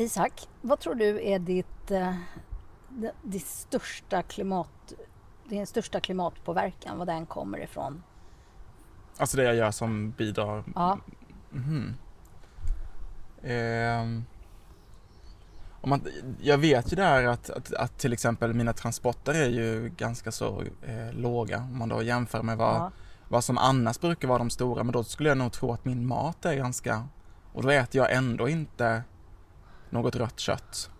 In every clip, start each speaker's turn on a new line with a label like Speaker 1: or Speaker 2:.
Speaker 1: Isak, vad tror du är ditt, eh, det- ditt största klimat, din största klimatpåverkan, vad den kommer ifrån?
Speaker 2: Alltså det jag gör som bidrar.
Speaker 1: Ja,
Speaker 2: Mhm. Ehm, om man, jag vet ju där att, att, att till exempel mina transporter är ju ganska så eh, låga om man då jämför med vad,
Speaker 1: ja,
Speaker 2: vad som annars brukar vara de stora. Men då skulle jag nog tro att min mat är ganska, och då äter jag ändå inte något rött kött.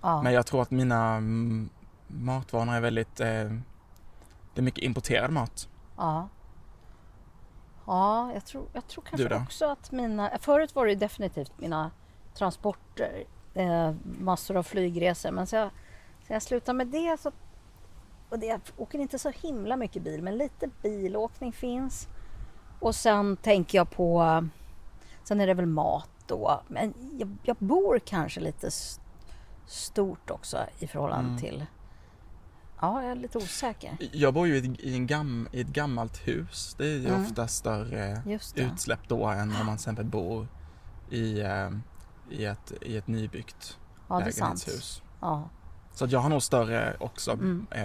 Speaker 1: ja.
Speaker 2: Men jag tror att mina mm, matvanor är väldigt, eh, det är mycket importerad mat.
Speaker 1: Ja. Ja, jag tror, jag tror kanske också att mina... Förut var det definitivt mina transporter. Eh, massor av flygresor. Men så jag, så jag slutade med det så... Och det, jag åker inte så himla mycket bil, men lite bilåkning finns. Och sen tänker jag på... Sen är det väl mat då. Men jag, jag bor kanske lite stort också i förhållande
Speaker 2: Mm.
Speaker 1: till... Ja, jag är lite osäker.
Speaker 2: Jag bor ju i en gam, i ett gammalt hus. Det är ju
Speaker 1: Mm.
Speaker 2: ofta större utsläpp då än om man till exempel bor i, eh, i, ett, i ett nybyggt
Speaker 1: Ja,
Speaker 2: lägenhetshus.
Speaker 1: Ja.
Speaker 2: Så jag har nog större också
Speaker 1: Mm.
Speaker 2: eh,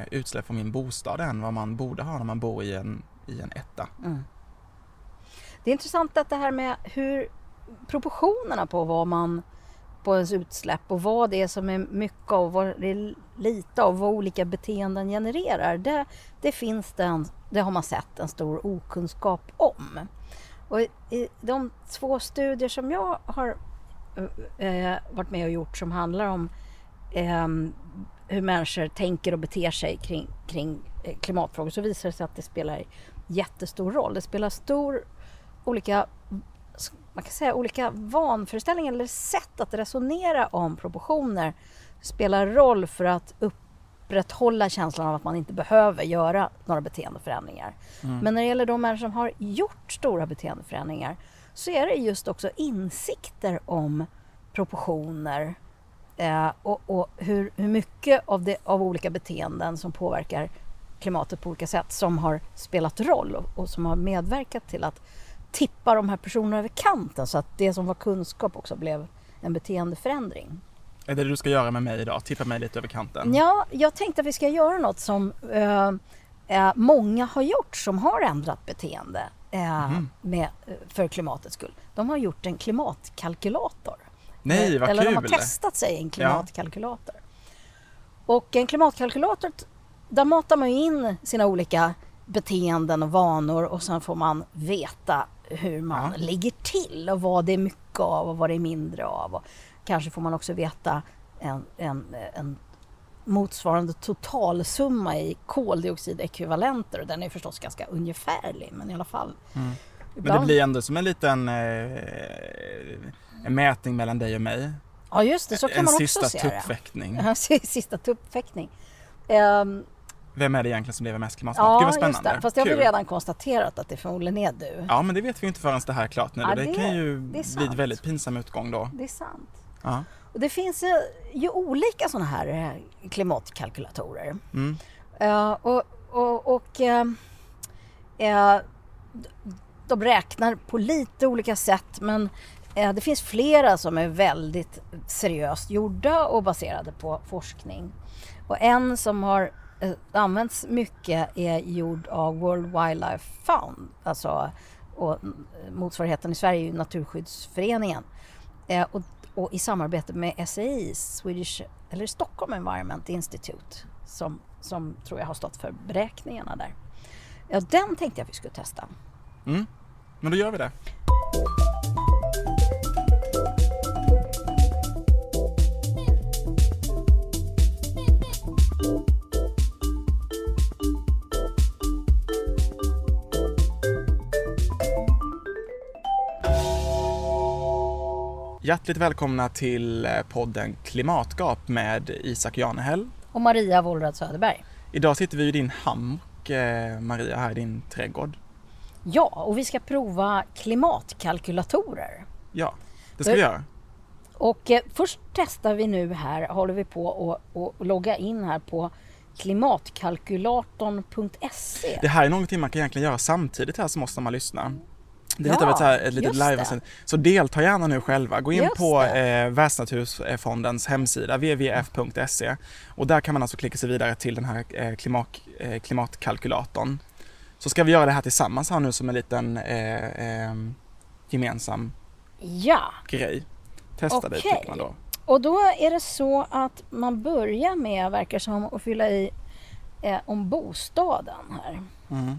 Speaker 2: eh, utsläpp från min bostad än vad man borde ha när man bor i en, i en etta.
Speaker 1: Mm. Det är intressant att det här med hur proportionerna på vad man på ens utsläpp och vad det är som är mycket av och vad det är lite av vad olika beteenden genererar. Det, det finns det, en, det har man sett en stor okunskap om. Och i- de två studier som jag har eh, eh, varit med och gjort som handlar om eh, hur människor tänker och beter sig kring, kring eh, klimatfrågor så visar det sig att det spelar jättestor roll. Det spelar stor olika man kan säga olika vanföreställningar eller sätt att resonera om proportioner spelar roll för att upprätthålla känslan av att man inte behöver göra några beteendeförändringar.
Speaker 2: Mm.
Speaker 1: Men när det gäller de människor som har gjort stora beteendeförändringar så är det just också insikter om proportioner eh, och, och hur, hur mycket av, det, av olika beteenden som påverkar klimatet på olika sätt som har spelat roll och, och som har medverkat till att tippa de här personerna över kanten så att det som var kunskap också blev en beteendeförändring.
Speaker 2: Är det det du ska göra med mig idag? Tippa mig lite över kanten?
Speaker 1: Ja, jag tänkte att vi ska göra något som eh, eh, många har gjort som har ändrat beteende eh,
Speaker 2: Mhm.
Speaker 1: med, eh, för klimatets skull. De har gjort en klimatkalkylator.
Speaker 2: Nej, vad
Speaker 1: Eller
Speaker 2: kul!
Speaker 1: de har testat sig i en klimatkalkylator. Och en klimatkalkylator, där matar man ju in sina olika beteenden och vanor och sen får man veta hur man
Speaker 2: Ja.
Speaker 1: ligger till och vad det är mycket av och vad det är mindre av. Och kanske får man också veta en, en, en motsvarande totalsumma i koldioxidekvivalenter och den är förstås ganska ungefärlig men i alla fall.
Speaker 2: Mm. Men det
Speaker 1: Ibland-
Speaker 2: blir ändå som en liten eh, en mätning mellan dig och mig.
Speaker 1: Ja just det, så kan
Speaker 2: en
Speaker 1: man
Speaker 2: sista
Speaker 1: också se det.
Speaker 2: tuppfäktning.
Speaker 1: Ja, sista tuppfäktning. Ehm,
Speaker 2: Vem är det egentligen som lever mest klimatsmart? Gud
Speaker 1: ja,
Speaker 2: vad
Speaker 1: just
Speaker 2: spännande.
Speaker 1: det. Fast det har vi
Speaker 2: Kul.
Speaker 1: redan konstaterat att det förmodligen är du.
Speaker 2: Ja, men det vet vi ju inte förrän det här är klart nu.
Speaker 1: Ja,
Speaker 2: det,
Speaker 1: det-
Speaker 2: kan ju
Speaker 1: det
Speaker 2: bli en väldigt pinsam utgång då.
Speaker 1: Det är sant.
Speaker 2: Ja.
Speaker 1: Och det finns eh, ju olika sådana här eh, klimatkalkylatorer.
Speaker 2: Mm.
Speaker 1: Eh, och och, och eh, d- de räknar på lite olika sätt men det finns flera som är väldigt seriöst gjorda och baserade på forskning. Och en som har Eh, används mycket är gjord av World Wildlife Fund, alltså och eh, motsvarigheten i Sverige är ju Naturskyddsföreningen. Eh, och, och i samarbete med SEI, Swedish, eller Stockholm Environment Institute, som, som tror jag har stått för beräkningarna där. Ja, den tänkte jag att vi skulle testa.
Speaker 2: Mm. Men då gör vi det. Hjärtligt välkomna till eh, podden Klimatgap med Isak Janehäll.
Speaker 1: Och Maria Wollrad Söderberg.
Speaker 2: Idag sitter vi i din hammock, eh, Maria, här i din trädgård.
Speaker 1: Ja, och vi ska prova klimatkalkylatorer.
Speaker 2: Ja, det ska vi göra.
Speaker 1: Och eh, först testar vi nu här, håller vi på och logga in här på klimatkalkylatorn.se.
Speaker 2: Det här är någonting man kan egentligen göra samtidigt här som oss när man lyssnar. Det
Speaker 1: Ja,
Speaker 2: heter väl så här, ett litet
Speaker 1: det.
Speaker 2: live Så delta gärna nu själva. Gå in
Speaker 1: Just
Speaker 2: på
Speaker 1: det.
Speaker 2: eh, Världsnaturfondens hemsida wwf.se och där kan man alltså klicka sig vidare till den här eh, klimat, eh, klimatkalkylatorn. Så ska vi göra det här tillsammans här nu som en liten eh, eh, gemensam
Speaker 1: Ja,
Speaker 2: grej. Testa det
Speaker 1: Okej.
Speaker 2: tycker man då.
Speaker 1: och då är det så att man börjar med, verkar som, att fylla i eh, om bostaden här.
Speaker 2: Mm.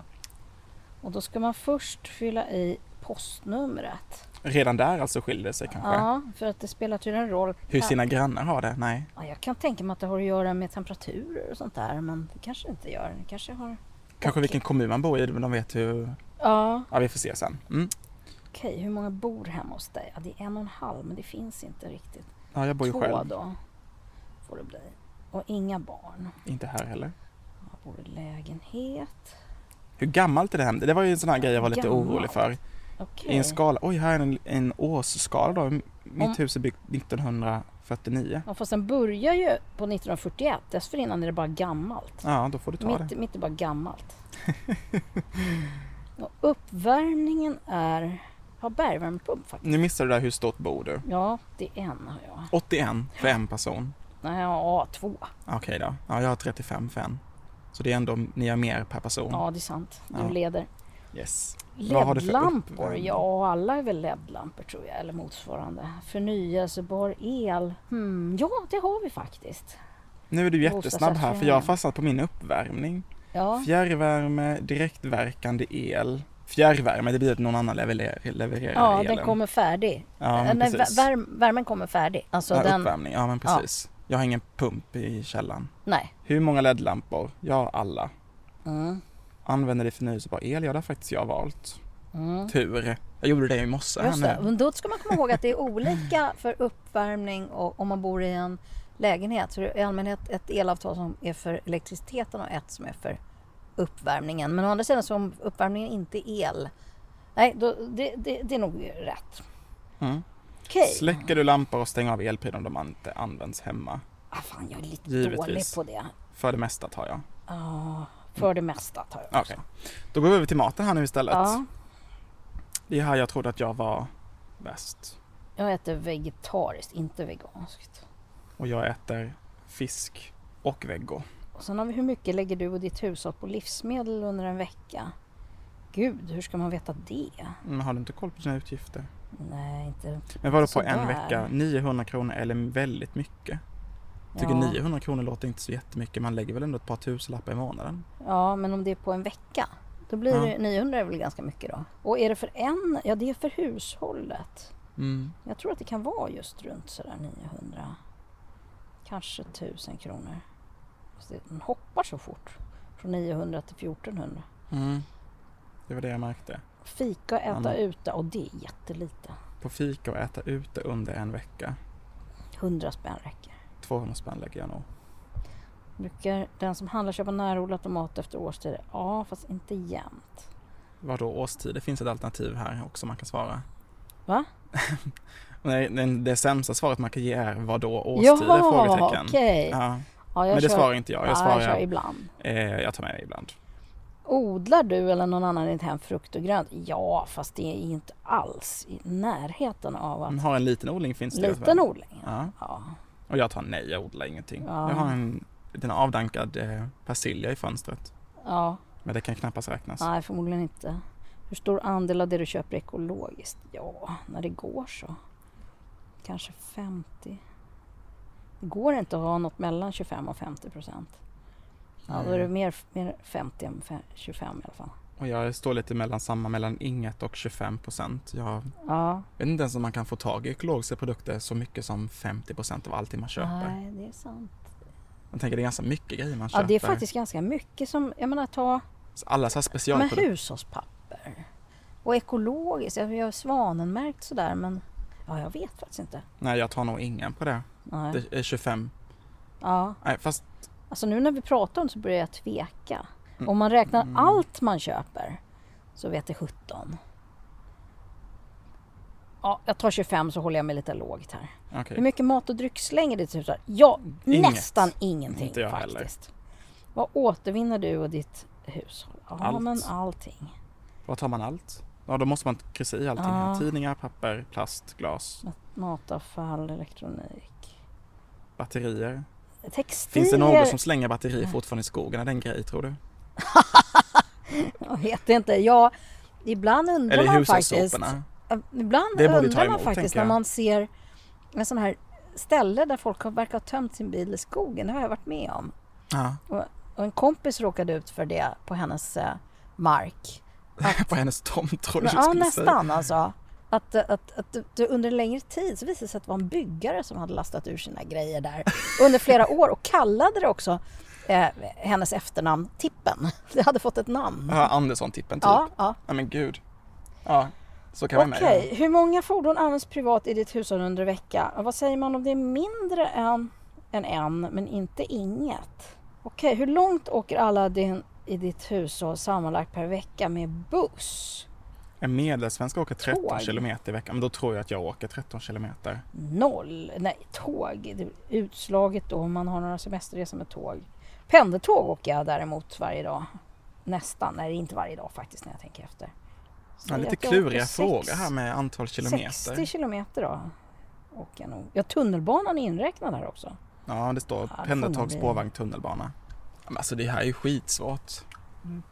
Speaker 1: Och då ska man först fylla i postnumret.
Speaker 2: Redan där alltså skiljer det sig kanske.
Speaker 1: Ja, för att det spelar tydligen roll.
Speaker 2: Hur sina grannar har det? Nej.
Speaker 1: Ja, jag kan tänka mig att det har att göra med temperaturer och sånt där, men det kanske inte gör. Det kanske har...
Speaker 2: Kanske
Speaker 1: Okej.
Speaker 2: vilken kommun man bor i, men de vet hur...
Speaker 1: Ja,
Speaker 2: Ja, vi får se sen. Mm.
Speaker 1: okej. Hur många bor hemma hos dig? Ja, det är en och en halv, men det finns inte riktigt.
Speaker 2: Ja, jag bor ju
Speaker 1: Två
Speaker 2: själv.
Speaker 1: då får det bli. Och inga barn.
Speaker 2: Inte här heller.
Speaker 1: Jag bor i lägenhet.
Speaker 2: Hur gammalt är det hem? Det var ju en sån här grej jag var lite
Speaker 1: Gammalt.
Speaker 2: orolig för.
Speaker 1: Okej.
Speaker 2: I en skala, oj här är en, en årsskala då. Mitt
Speaker 1: Om-
Speaker 2: hus är byggt 1949.
Speaker 1: Ja, fast den börjar ju på 1941. Dessförinnan är det bara gammalt.
Speaker 2: Ja, då får du ta
Speaker 1: Mitt,
Speaker 2: det.
Speaker 1: mitt är bara gammalt. och uppvärmningen är... Har bergvärmepump faktiskt.
Speaker 2: Nu missade du där hur stort bor du?
Speaker 1: Ja, det är en har jag.
Speaker 2: 81 för en person.
Speaker 1: Nej, ja, två.
Speaker 2: Okej då. Ja, jag har 35 för en. Så det är ändå, ni har mer per person.
Speaker 1: Ja, det är sant. Du
Speaker 2: Ja.
Speaker 1: leder.
Speaker 2: Yes. Har
Speaker 1: LED-lampor? Ja, alla är väl LED-lampor tror jag, eller motsvarande. Förnyelsebar el? Hmm, ja, det har vi faktiskt.
Speaker 2: Nu är du jättesnabb här för jag har fastnat på min uppvärmning.
Speaker 1: Ja,
Speaker 2: Fjärrvärme, direktverkande el. Fjärrvärme, det blir att någon annan levererar, levererar
Speaker 1: ja
Speaker 2: elen.
Speaker 1: den kommer färdig.
Speaker 2: Ja,
Speaker 1: Nej,
Speaker 2: precis.
Speaker 1: vär, värmen kommer färdig. Alltså
Speaker 2: ja,
Speaker 1: den...
Speaker 2: Uppvärmning, ja men precis. Jag har ingen pump i källaren.
Speaker 1: Nej.
Speaker 2: Hur många LED-lampor? Ja, alla.
Speaker 1: Mm,
Speaker 2: Använder det förnyelsebar el? Ja, det har faktiskt jag valt.
Speaker 1: mm.
Speaker 2: Tur. Jag gjorde det i morse
Speaker 1: Just det. Men då ska man komma ihåg att det är olika för uppvärmning och om man bor i en lägenhet. Så det är i allmänhet ett elavtal som är för elektriciteten och ett som är för uppvärmningen. Men å andra sidan så om uppvärmningen inte är el. Nej, då, det, det, det är nog rätt.
Speaker 2: Mm.
Speaker 1: Okej.
Speaker 2: Släcker du lampor och stänger av elprylar om de inte används hemma?
Speaker 1: Ah, fan, jag är lite
Speaker 2: Givetvis.
Speaker 1: dålig på det.
Speaker 2: För det mesta tar jag.
Speaker 1: Ja, för det mesta tar jag
Speaker 2: Okej. Då går vi över till maten här nu istället.
Speaker 1: Ja,
Speaker 2: Det är här jag trodde att jag var bäst.
Speaker 1: jag äter vegetariskt, inte veganskt.
Speaker 2: Och jag äter fisk och veggo.
Speaker 1: Och sen har vi hur mycket lägger du och ditt hushåll på livsmedel under en vecka? Gud, hur ska man veta det?
Speaker 2: Men har du inte koll på dina utgifter?
Speaker 1: Nej, inte...
Speaker 2: Men vadå på en vecka? 900 kronor eller väldigt mycket? Tycker
Speaker 1: ja.
Speaker 2: 900 kronor låter inte så jättemycket. Man lägger väl ändå ett par tusenlappar i månaden?
Speaker 1: ja, men om det är på en vecka, då blir
Speaker 2: Ja.
Speaker 1: det 900 är väl ganska mycket då. Och är det för en? Ja, det är för hushållet.
Speaker 2: Mm.
Speaker 1: Jag tror att det kan vara just runt sådär 900, kanske 1000 kronor. Det- Den hoppar så fort, från 900 till 1400.
Speaker 2: Mm. Det var det jag märkte.
Speaker 1: Fika och äta
Speaker 2: men-
Speaker 1: ute, och det är jättelite.
Speaker 2: På fika och äta ute under en vecka.
Speaker 1: 100 spänn räcker.
Speaker 2: 200 spänn lägger jag nog.
Speaker 1: Brukar den som handlar köpa närodlat och mat efter årstider? Ja, fast inte jämt.
Speaker 2: Vadå årstid? Det finns ett alternativ här också man kan svara.
Speaker 1: Va?
Speaker 2: Nej, det, det sämsta svaret man kan ge är vadå årstider? frågetecken.
Speaker 1: okej.
Speaker 2: Ja,
Speaker 1: Ja, jag
Speaker 2: men det
Speaker 1: kör-
Speaker 2: svarar inte jag. Jag
Speaker 1: ja,
Speaker 2: svarar,
Speaker 1: jag ibland.
Speaker 2: eh, jag tar med det ibland.
Speaker 1: Odlar du eller någon annan i ditt hem frukt och grönt? Ja, fast det är inte alls i närheten av att...
Speaker 2: Man har en liten odling finns det.
Speaker 1: Liten odling?
Speaker 2: Ja,
Speaker 1: Ja.
Speaker 2: Och jag tar nej, jag odlar ingenting.
Speaker 1: Ja.
Speaker 2: Jag har en liten avdankad eh, persilja i fönstret.
Speaker 1: ja.
Speaker 2: Men det kan knappast räknas.
Speaker 1: Nej, förmodligen inte. Hur stor andel av det du köper är ekologiskt? Ja, när det går så. Kanske 50. Det går inte att ha något mellan 25 och 50 procent. Ja, då är det mer, mer 50 än fe- 25 i alla fall.
Speaker 2: Och jag står lite mellan samma, mellan inget och 25 procent. Jag
Speaker 1: Ja,
Speaker 2: vet inte ens om man kan få tag i ekologiska produkter så mycket som 50 procent av allting man köper.
Speaker 1: nej, det är sant.
Speaker 2: Jag tänker det är ganska mycket grejer man
Speaker 1: Ja,
Speaker 2: köper.
Speaker 1: det är faktiskt ganska mycket som, jag menar ta
Speaker 2: Alla så här specialprodukter.
Speaker 1: hushållspapper. Och ekologiskt, jag har svanenmärkt sådär men ja, jag vet faktiskt inte.
Speaker 2: Nej, jag tar nog ingen på det.
Speaker 1: Nej.
Speaker 2: Det är 25.
Speaker 1: Ja,
Speaker 2: Nej, fast
Speaker 1: alltså nu när vi pratar om det så börjar jag tveka. Om man räknar
Speaker 2: Mm.
Speaker 1: allt man köper så vet det 17. Ja, jag tar 25 så håller jag mig lite lågt här.
Speaker 2: okej.
Speaker 1: Hur mycket mat och dryck slänger du till hushållet? Ja,
Speaker 2: Inget.
Speaker 1: nästan ingenting
Speaker 2: Inte jag heller.
Speaker 1: faktiskt. Vad återvinner du och ditt hushåll? Ja,
Speaker 2: Allt.
Speaker 1: men allting.
Speaker 2: Vad tar man allt? Ja, då måste man kryssa i allting.
Speaker 1: Ja.
Speaker 2: Tidningar, papper, plast, glas,
Speaker 1: Matavfall, elektronik.
Speaker 2: batterier.
Speaker 1: Textilier.
Speaker 2: Finns det någon som slänger batterier fortfarande i skogen? Är det en grej tror du?
Speaker 1: Jag vet inte. Ja, ibland undrar
Speaker 2: Eller
Speaker 1: man faktiskt. Ibland undrar man faktiskt när
Speaker 2: jag.
Speaker 1: man ser en sån här ställe där folk har verkar ha tömt sin bil i skogen. Det har jag varit med om.
Speaker 2: Ja,
Speaker 1: Och en kompis råkade ut för det på hennes eh, mark.
Speaker 2: på hennes tomt tror du
Speaker 1: ja, nästan alltså. Att, att, att, att det under en längre tid så visade det sig att det var en byggare som hade lastat ur sina grejer där under flera år och kallade det också eh, hennes efternamn Tippen. Det hade fått ett namn.
Speaker 2: Ja, Andersson-tippen typ.
Speaker 1: Ja, ja.
Speaker 2: Nej men gud. Ja, så kan man
Speaker 1: Okej,
Speaker 2: med.
Speaker 1: hur många fordon används privat i ditt hushåll under en vecka? Och vad säger man om det är mindre än, än en men inte inget? Okej, hur långt åker alla din, i ditt hushåll sammanlagt per vecka med buss?
Speaker 2: En medelsvensk åker 13
Speaker 1: Tåg.
Speaker 2: kilometer i veckan. Men då tror jag att jag åker 13 kilometer.
Speaker 1: Noll. Nej, tåg. Det är utslaget då om man har några semesterresor med tåg. Pendeltåg åker jag däremot varje dag. Nästan. Nej, inte varje dag faktiskt när jag tänker efter.
Speaker 2: Ja, lite kluriga frågor här med antal kilometer.
Speaker 1: 60 kilometer då. Åker jag nog. Ja, tunnelbanan är inräknad här också.
Speaker 2: Ja, det står
Speaker 1: Ja,
Speaker 2: pendeltåg, spårvagn, tunnelbana. Men alltså det här är ju skitsvårt.
Speaker 1: Mm.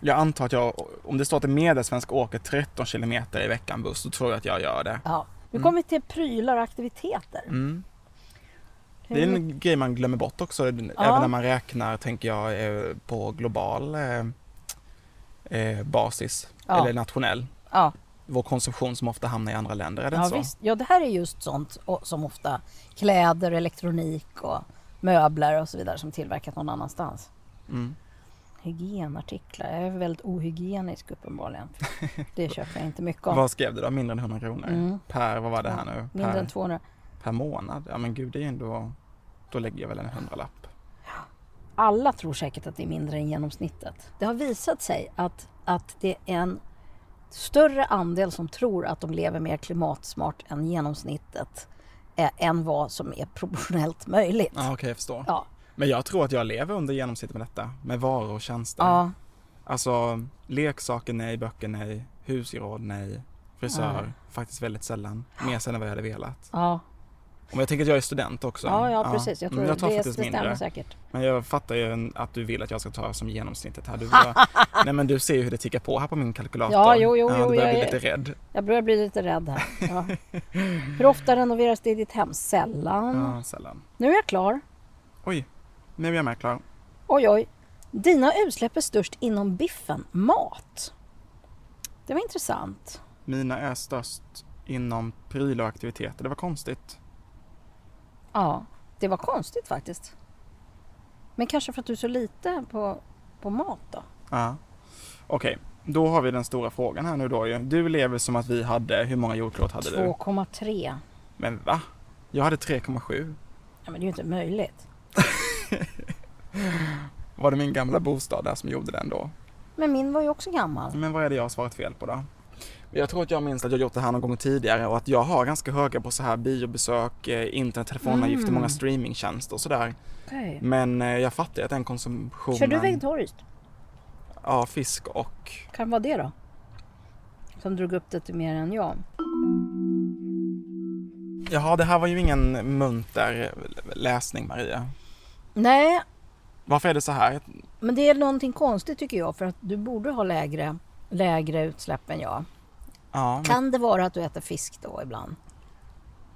Speaker 2: Jag antar att jag, om det står att en medelsvensk åker 13 kilometer i veckan buss, då tror jag att jag gör det.
Speaker 1: Ja. Nu
Speaker 2: Mm.
Speaker 1: kommer vi till prylar och aktiviteter.
Speaker 2: Mm. Det är en grej man glömmer bort också, även när man räknar, tänker jag, eh, på global eh, eh, basis. Eller nationell. Vår konsumtion som ofta hamnar i andra länder, är det
Speaker 1: ja,
Speaker 2: inte så?
Speaker 1: visst. ja, det här är just sånt som ofta kläder, elektronik och möbler och så vidare som tillverkas någon annanstans.
Speaker 2: Mm.
Speaker 1: Hygienartiklar. Jag är väldigt ohygienisk uppenbarligen. Det köper jag inte mycket av.
Speaker 2: Vad skrev du då? Mindre än 100 kronor?
Speaker 1: Mm.
Speaker 2: Per, vad var det här nu?
Speaker 1: Mindre
Speaker 2: Per,
Speaker 1: än 200.
Speaker 2: Per månad? Ja men gud, det är ändå... Då lägger jag väl en hundralapp.
Speaker 1: Alla tror säkert att det är mindre än genomsnittet. Det har visat sig att, att det är en större andel som tror att de lever mer klimatsmart än genomsnittet eh, än vad som är proportionellt möjligt.
Speaker 2: Ja, okej, jag förstår.
Speaker 1: Ja,
Speaker 2: Men jag tror att jag lever under genomsnittet med detta. Med varor och tjänster.
Speaker 1: ja,
Speaker 2: Alltså, leksaker nej, böcker nej, husgeråd nej, frisör
Speaker 1: Nej.
Speaker 2: faktiskt väldigt sällan. Mer sällan vad jag hade velat.
Speaker 1: ja,
Speaker 2: Och jag tänker att jag är student också.
Speaker 1: ja, ja precis. Jag
Speaker 2: Mm,
Speaker 1: tror
Speaker 2: jag tar
Speaker 1: det, det
Speaker 2: faktiskt
Speaker 1: stämmer
Speaker 2: mindre.
Speaker 1: säkert.
Speaker 2: Men jag fattar ju att du vill att jag ska ta som genomsnittet här. Du, börjar, nej men du ser ju hur det tickar på här på min kalkylator.
Speaker 1: Ja, jo, jo,
Speaker 2: ja, du börjar
Speaker 1: jag
Speaker 2: bli lite rädd.
Speaker 1: Jag börjar bli lite rädd här. Ja. Hur ofta renoveras det i ditt hem? Sällan.
Speaker 2: Ja, sällan.
Speaker 1: Nu är jag klar.
Speaker 2: Oj, nu är jag med klar.
Speaker 1: Oj, oj. Dina utsläpp är störst inom biffen mat. Det var intressant.
Speaker 2: Mina är störst inom prylar och aktiviteter. Det var konstigt.
Speaker 1: Ja, det var konstigt faktiskt. Men kanske för att du är så lite på, på mat då?
Speaker 2: Ja. Okej, då har vi den stora frågan här nu då ju. Du lever som att vi hade, hur många jordklot hade du?
Speaker 1: 2,3.
Speaker 2: Men va? Jag hade 3,7.
Speaker 1: Ja, men det är ju inte möjligt.
Speaker 2: Var det min gamla bostad där som gjorde den då?
Speaker 1: Men min var ju också gammal.
Speaker 2: Men vad är det jag har svarat fel på då? Jag tror att jag minns att jag gjort det här någon gång tidigare och att jag har ganska höga på så här biobesök, eh, internet, telefonavgifter,
Speaker 1: Mm.
Speaker 2: många streamingtjänster och sådär.
Speaker 1: Okay.
Speaker 2: Men eh, jag fattar att den konsumtionen...
Speaker 1: Kör du vegetariskt?
Speaker 2: Ja, fisk och...
Speaker 1: Kan vara det då? Som drog upp det till mer än jag.
Speaker 2: Jaha, det här var ju ingen munter läsning Maria.
Speaker 1: Nej,
Speaker 2: Varför är det så här?
Speaker 1: men det är någonting konstigt tycker jag för att du borde ha lägre, lägre utsläpp än jag.
Speaker 2: Ja, men,
Speaker 1: Kan det vara att du äter fisk då ibland?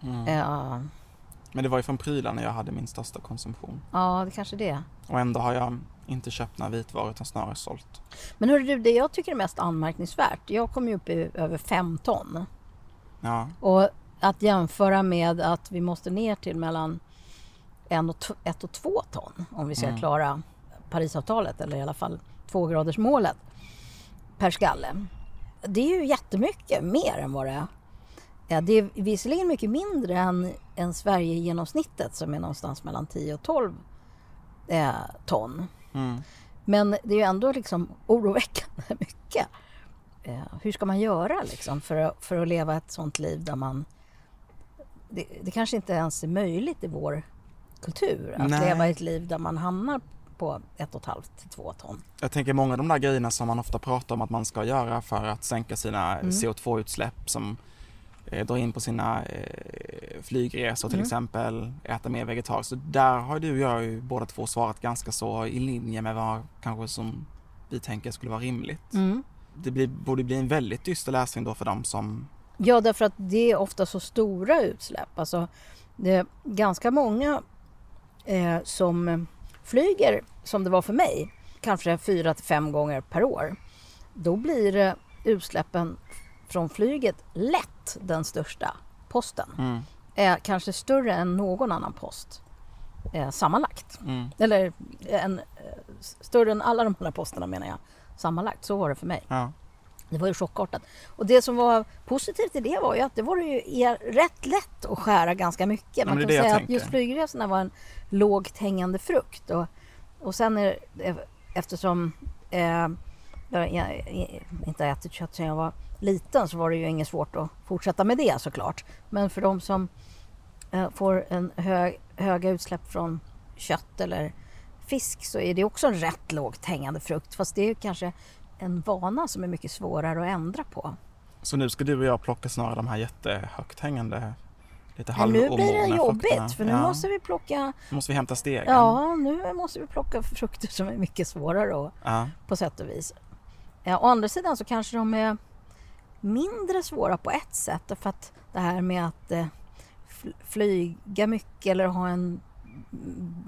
Speaker 2: mm.
Speaker 1: Ja,
Speaker 2: men det var ju från prylarna jag hade min största konsumtion.
Speaker 1: ja, det kanske det.
Speaker 2: Och ändå har jag inte köpt några vitvaror utan snarare sålt.
Speaker 1: Men hörru du, det jag tycker är mest anmärkningsvärt, jag kom ju upp i över fem ton.
Speaker 2: Ja,
Speaker 1: Och att jämföra med att vi måste ner till mellan en och, ett och två ton om vi ska
Speaker 2: Mm.
Speaker 1: klara Parisavtalet eller i alla fall tvågradersmålet per skalle. Det är ju jättemycket mer än vad det är. Ja, det är visserligen mycket mindre än, än Sverige-genomsnittet som är någonstans mellan 10 och 12 eh, ton.
Speaker 2: mm.
Speaker 1: Men det är ju ändå liksom oroväckande mycket. Eh, hur ska man göra liksom för, att, för att leva ett sånt liv där man... Det, det kanske inte ens är möjligt i vår kultur att
Speaker 2: Nej.
Speaker 1: leva ett liv där man hamnar på 1,5 till 2 ton.
Speaker 2: Jag tänker många av de där grejerna som man ofta pratar om att man ska göra för att sänka sina
Speaker 1: Mm.
Speaker 2: CO2-utsläpp som eh, drar in på sina eh, flygresor till
Speaker 1: Mm.
Speaker 2: exempel, äta mer vegetariskt. Så där har du och jag ju båda två svarat ganska så i linje med vad kanske som vi tänker skulle vara rimligt.
Speaker 1: Mm.
Speaker 2: Det blir, borde bli en väldigt dyster läsning då för dem som
Speaker 1: Ja, därför att det är ofta så stora utsläpp. Alltså, det är ganska många eh, som flyger, som det var för mig, kanske fyra till fem gånger per år. Då blir eh, utsläppen från flyget lätt den största posten.
Speaker 2: mm,
Speaker 1: Är kanske större än någon annan post eh, sammanlagt.
Speaker 2: mm,
Speaker 1: Eller en, eh, större än alla de andra posterna menar jag. Sammanlagt, så var det för mig.
Speaker 2: ja,
Speaker 1: Det var ju chockartat. Och det som var positivt i det var ju att det var ju rätt lätt att skära ganska mycket. Man kan säga att
Speaker 2: tänker.
Speaker 1: just flygresorna var en lågt hängande frukt. Och, och sen är eftersom eh, jag jag inte har ätit kött sedan jag var liten så var det ju inget svårt att fortsätta med det såklart. Men för de som eh, får en hög, höga utsläpp från kött eller fisk så är det också en rätt lågt hängande frukt. Fast det är ju kanske en vana som är mycket svårare att ändra på.
Speaker 2: Så nu ska du och jag plocka snarare de här jättehögt hängande, lite
Speaker 1: Men nu blir det jobbigt
Speaker 2: frukterna.
Speaker 1: för nu
Speaker 2: ja,
Speaker 1: måste vi plocka
Speaker 2: nu måste vi hämta stegen.
Speaker 1: Ja, nu måste vi plocka frukter som är mycket svårare att,
Speaker 2: Ja,
Speaker 1: på sätt och vis. Ja, å andra sidan så kanske de är mindre svåra på ett sätt därför att det här med att eh, fl- flyga mycket eller ha en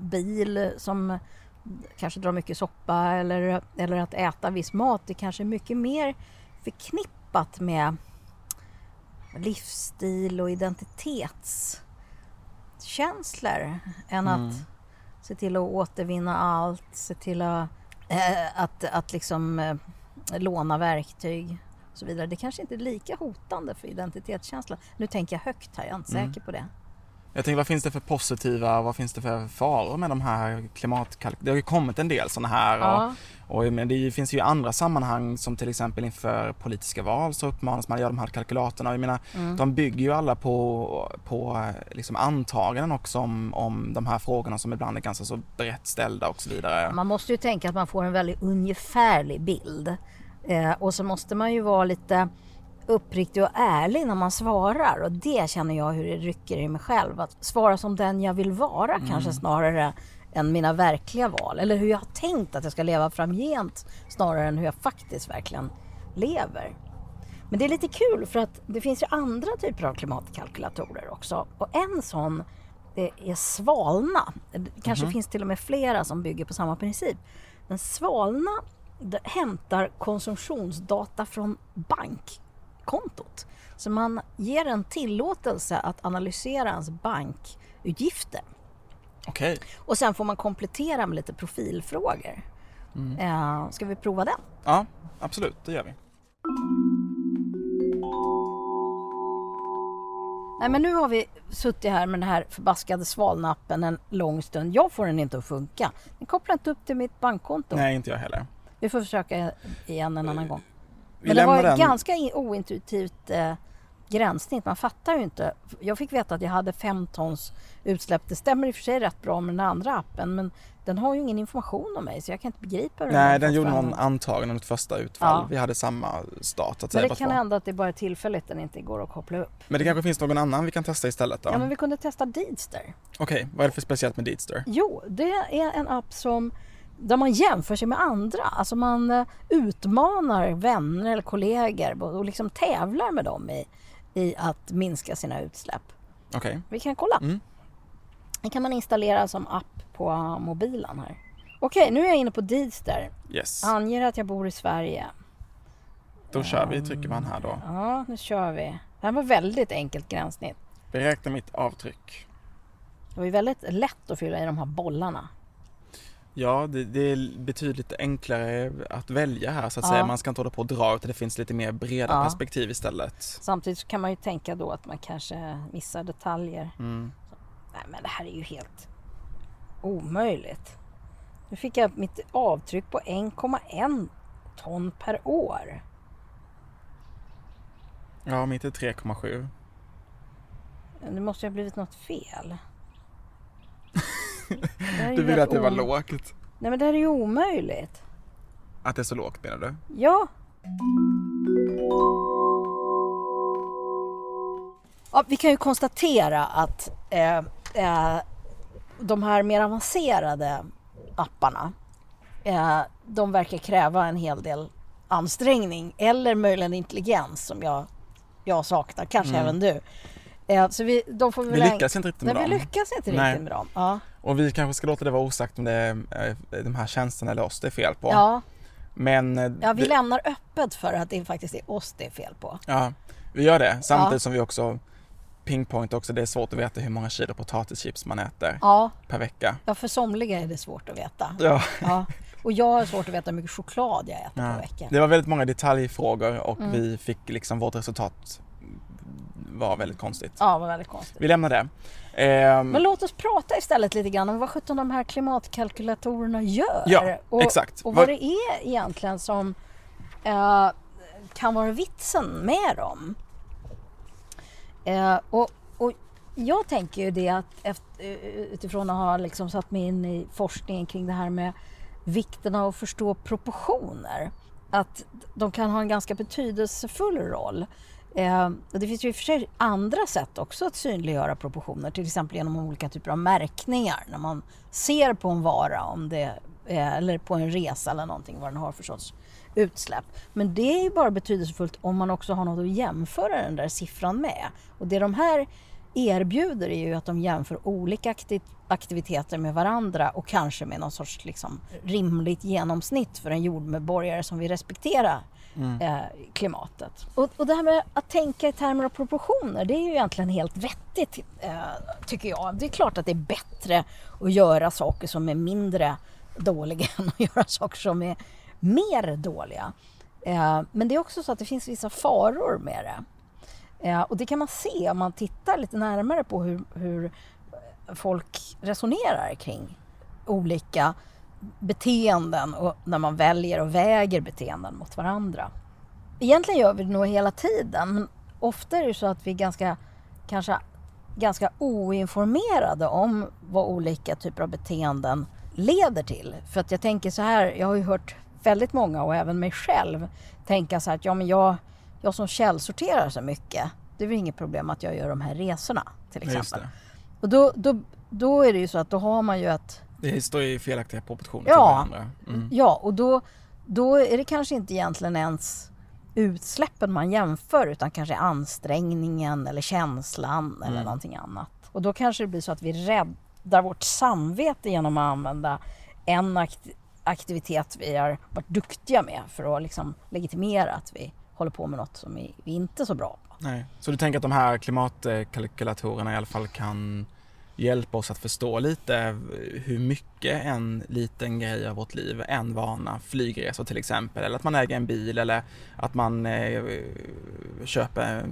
Speaker 1: bil som kanske drar mycket soppa eller, eller att äta viss mat. Det kanske är mycket mer förknippat med livsstil och identitetskänslor än
Speaker 2: Mm.
Speaker 1: att se till att återvinna allt, se till att, eh, att, att liksom eh, låna verktyg och så vidare. Det kanske inte är lika hotande för identitetskänslan. Nu tänker jag högt här, jag är inte
Speaker 2: Mm.
Speaker 1: säker på det.
Speaker 2: Jag tänker vad finns det för positiva, vad finns det för faror med de här klimatkalk... Det har ju kommit en del sådana här
Speaker 1: Ja,
Speaker 2: och, och men det finns ju andra sammanhang som till exempel inför politiska val så uppmanas man att göra de här kalkylatorna. Jag menar,
Speaker 1: mm.
Speaker 2: de bygger ju alla på, på liksom antaganden också om, om de här frågorna som ibland är ganska så brett ställda och så vidare.
Speaker 1: Man måste ju tänka att man får en väldigt ungefärlig bild. Eh, och så måste man ju vara lite uppriktig och ärlig när man svarar. Och det känner jag hur det rycker i mig själv. Att svara som den jag vill vara kanske snarare än mina verkliga val. Eller hur jag har tänkt att jag ska leva framgent snarare än hur jag faktiskt verkligen lever. Men det är lite kul för att det finns ju andra typer av klimatkalkylatorer också. Och en sån är Svalna. Det kanske finns till och med flera som bygger på samma princip. Men Svalna hämtar konsumtionsdata från bankkontot. Så man ger en tillåtelse att analysera ens bankutgifter.
Speaker 2: Okej,
Speaker 1: Och sen får man komplettera med lite profilfrågor. Eh, ska vi prova den?
Speaker 2: ja absolut det gör vi.
Speaker 1: Nej men nu har vi suttit här med den här förbaskade Svalnappen en lång stund. Jag får den inte att funka. Den kopplar inte upp till mitt bankkonto.
Speaker 2: Nej inte jag heller.
Speaker 1: Vi får försöka igen en annan gång.
Speaker 2: Vi
Speaker 1: Men det var
Speaker 2: den.
Speaker 1: ganska ointuitivt eh, gränssnitt. Man fattar ju inte. Jag fick veta att jag hade fem tons utsläpp. Det stämmer i och för sig rätt bra med den andra appen men den har ju ingen information om mig så jag kan inte begripa hur
Speaker 2: Nej den gjorde någon antagande om ett första utfall.
Speaker 1: Ja.
Speaker 2: Vi hade samma start att
Speaker 1: Men
Speaker 2: säga
Speaker 1: det
Speaker 2: på
Speaker 1: kan
Speaker 2: två.
Speaker 1: hända att det bara är tillfälligt den inte går att koppla upp.
Speaker 2: Men det kanske finns någon annan vi kan testa istället då?
Speaker 1: Ja men vi kunde testa Deedster.
Speaker 2: Okej, vad är det för speciellt med Deedster?
Speaker 1: Jo, det är en app som där man jämför sig med andra. Alltså man eh, utmanar vänner eller kollegor och liksom tävlar med dem i, i att minska sina utsläpp.
Speaker 2: Okej.
Speaker 1: Vi kan kolla.
Speaker 2: Mm.
Speaker 1: Den kan man installera som app på mobilen här. Okej, nu är jag inne på Deedster.
Speaker 2: Yes.
Speaker 1: Anger att jag bor i Sverige.
Speaker 2: Då kör vi, trycker man här då.
Speaker 1: Ja, nu kör vi. Det här var väldigt enkelt gränssnitt.
Speaker 2: Beräkna mitt avtryck.
Speaker 1: Det var ju väldigt lätt att fylla i de här bollarna.
Speaker 2: Ja, det, det är betydligt enklare att välja här så att
Speaker 1: Ja.
Speaker 2: säga. Man ska inte hålla på och dra utan det finns lite mer breda
Speaker 1: Ja.
Speaker 2: perspektiv istället.
Speaker 1: Samtidigt kan man ju tänka då att man kanske missar detaljer.
Speaker 2: Mm.
Speaker 1: Nej men det här är ju helt omöjligt. Nu fick jag mitt avtryck på 1,1 ton per år.
Speaker 2: Ja, mitt är 3,7.
Speaker 1: Det måste ju ha blivit något fel. Det här är ju
Speaker 2: Du ville
Speaker 1: helt
Speaker 2: att det var lågt.
Speaker 1: Nej men det här är ju omöjligt.
Speaker 2: Att det är så lågt menar du?
Speaker 1: Ja. ja vi kan ju konstatera att eh, eh, de här mer avancerade apparna eh, de verkar kräva en hel del ansträngning eller möjligen intelligens som jag, jag saknar, kanske
Speaker 2: Mm.
Speaker 1: även du. Eh, så vi, de får
Speaker 2: Vi
Speaker 1: väl
Speaker 2: lyckas inte riktigt med
Speaker 1: vi
Speaker 2: dem.
Speaker 1: lyckas inte riktigt med dem. Ja.
Speaker 2: Och vi kanske ska låta det vara osagt om det är eh, de här tjänsterna eller oss det är fel på.
Speaker 1: Ja.
Speaker 2: Men eh,
Speaker 1: ja, vi
Speaker 2: det,
Speaker 1: lämnar öppet för att det faktiskt är oss det är fel på.
Speaker 2: ja, vi gör det. Samtidigt
Speaker 1: Ja.
Speaker 2: som vi också pinpoint också, det är svårt att veta hur många kilo potatischips man äter
Speaker 1: Ja,
Speaker 2: per vecka.
Speaker 1: ja, för somliga är det svårt att veta.
Speaker 2: Ja.
Speaker 1: Ja. Och jag har svårt att veta hur mycket choklad jag äter
Speaker 2: Ja.
Speaker 1: per vecka.
Speaker 2: Det var väldigt många detaljfrågor och
Speaker 1: Mm.
Speaker 2: vi fick liksom vårt resultat var väldigt konstigt.
Speaker 1: Ja, var väldigt konstigt.
Speaker 2: Vi lämnar det. Ehm,
Speaker 1: Men låt oss prata istället lite grann om vad sjutton de här klimatkalkylatorerna gör.
Speaker 2: Ja,
Speaker 1: och,
Speaker 2: exakt.
Speaker 1: Och
Speaker 2: Vad-
Speaker 1: vad det är egentligen som eh, kan vara vitsen med dem. Eh, och, och jag tänker ju det att efter, utifrån att ha liksom satt mig in i forskningen kring det här med vikten av att förstå proportioner. Att de kan ha en ganska betydelsefull roll. Eh, och det finns ju i och för sig andra sätt också att synliggöra proportioner, till exempel genom olika typer av märkningar. När man ser på en vara, om det, eh, eller på en resa eller någonting, vad den har för sorts utsläpp. Men det är ju bara betydelsefullt om man också har något att jämföra den där siffran med. Och det de här erbjuder är ju att de jämför olika aktiviteter med varandra och kanske med någon sorts liksom, rimligt genomsnitt för en jordmedborgare som vill respektera Mm. eh, klimatet. Och, och det här med att tänka i termer av proportioner, det är ju egentligen helt vettigt eh, tycker jag. Det är klart att det är bättre att göra saker som är mindre dåliga än att göra saker som är mer dåliga. Eh, men det är också så att det finns vissa faror med det. Eh, och det kan man se om man tittar lite närmare på hur, hur folk resonerar kring olika beteenden och när man väljer och väger beteenden mot varandra. Egentligen gör vi det nog hela tiden men ofta är det så att vi är ganska, kanske ganska oinformerade om vad olika typer av beteenden leder till. För att jag tänker så här, jag har ju hört väldigt många och även mig själv tänka så här att ja men jag, jag som källsorterar så mycket, det är väl inget problem att jag gör de här resorna till exempel. Och då, då, då är det ju så att då har man ju ett
Speaker 2: det står i felaktiga proportioner
Speaker 1: Ja.
Speaker 2: till varandra. Mm.
Speaker 1: Ja, och då, då är det kanske inte egentligen ens utsläppen man jämför utan kanske ansträngningen eller känslan eller
Speaker 2: Mm.
Speaker 1: någonting annat. Och då kanske det blir så att vi räddar vårt samvete genom att använda en akt- aktivitet vi har varit duktiga med för att liksom legitimera att vi håller på med något som vi, vi inte är så bra på.
Speaker 2: Nej. Så du tänker att de här klimatkalkylatorerna i alla fall kan hjälpa oss att förstå lite hur mycket en liten grej av vårt liv, en vana, flygresor till exempel, eller att man äger en bil eller att man eh, köper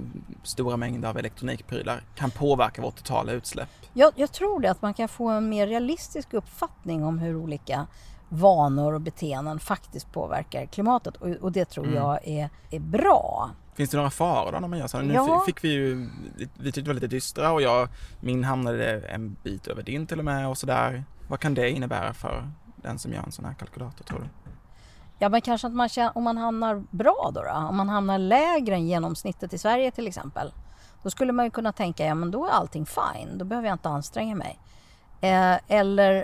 Speaker 2: stora mängder av elektronikprylar kan påverka vårt totala utsläpp.
Speaker 1: Jag, jag tror det att man kan få en mer realistisk uppfattning om hur olika vanor och beteenden faktiskt påverkar klimatet och, och det tror
Speaker 2: Mm.
Speaker 1: jag är, är bra.
Speaker 2: Finns det några faror då när man gör så? Nu
Speaker 1: Ja.
Speaker 2: fick vi ju, vi tyckte det var lite dystra och jag, min hamnade en bit över din till och med och sådär. Vad kan det innebära för den som gör en sån här kalkylator tror du?
Speaker 1: Ja men kanske att man känner, om man hamnar bra då, då om man hamnar lägre än genomsnittet i Sverige till exempel. Då skulle man ju kunna tänka, ja men då är allting fine, då behöver jag inte anstränga mig. Eh, eller,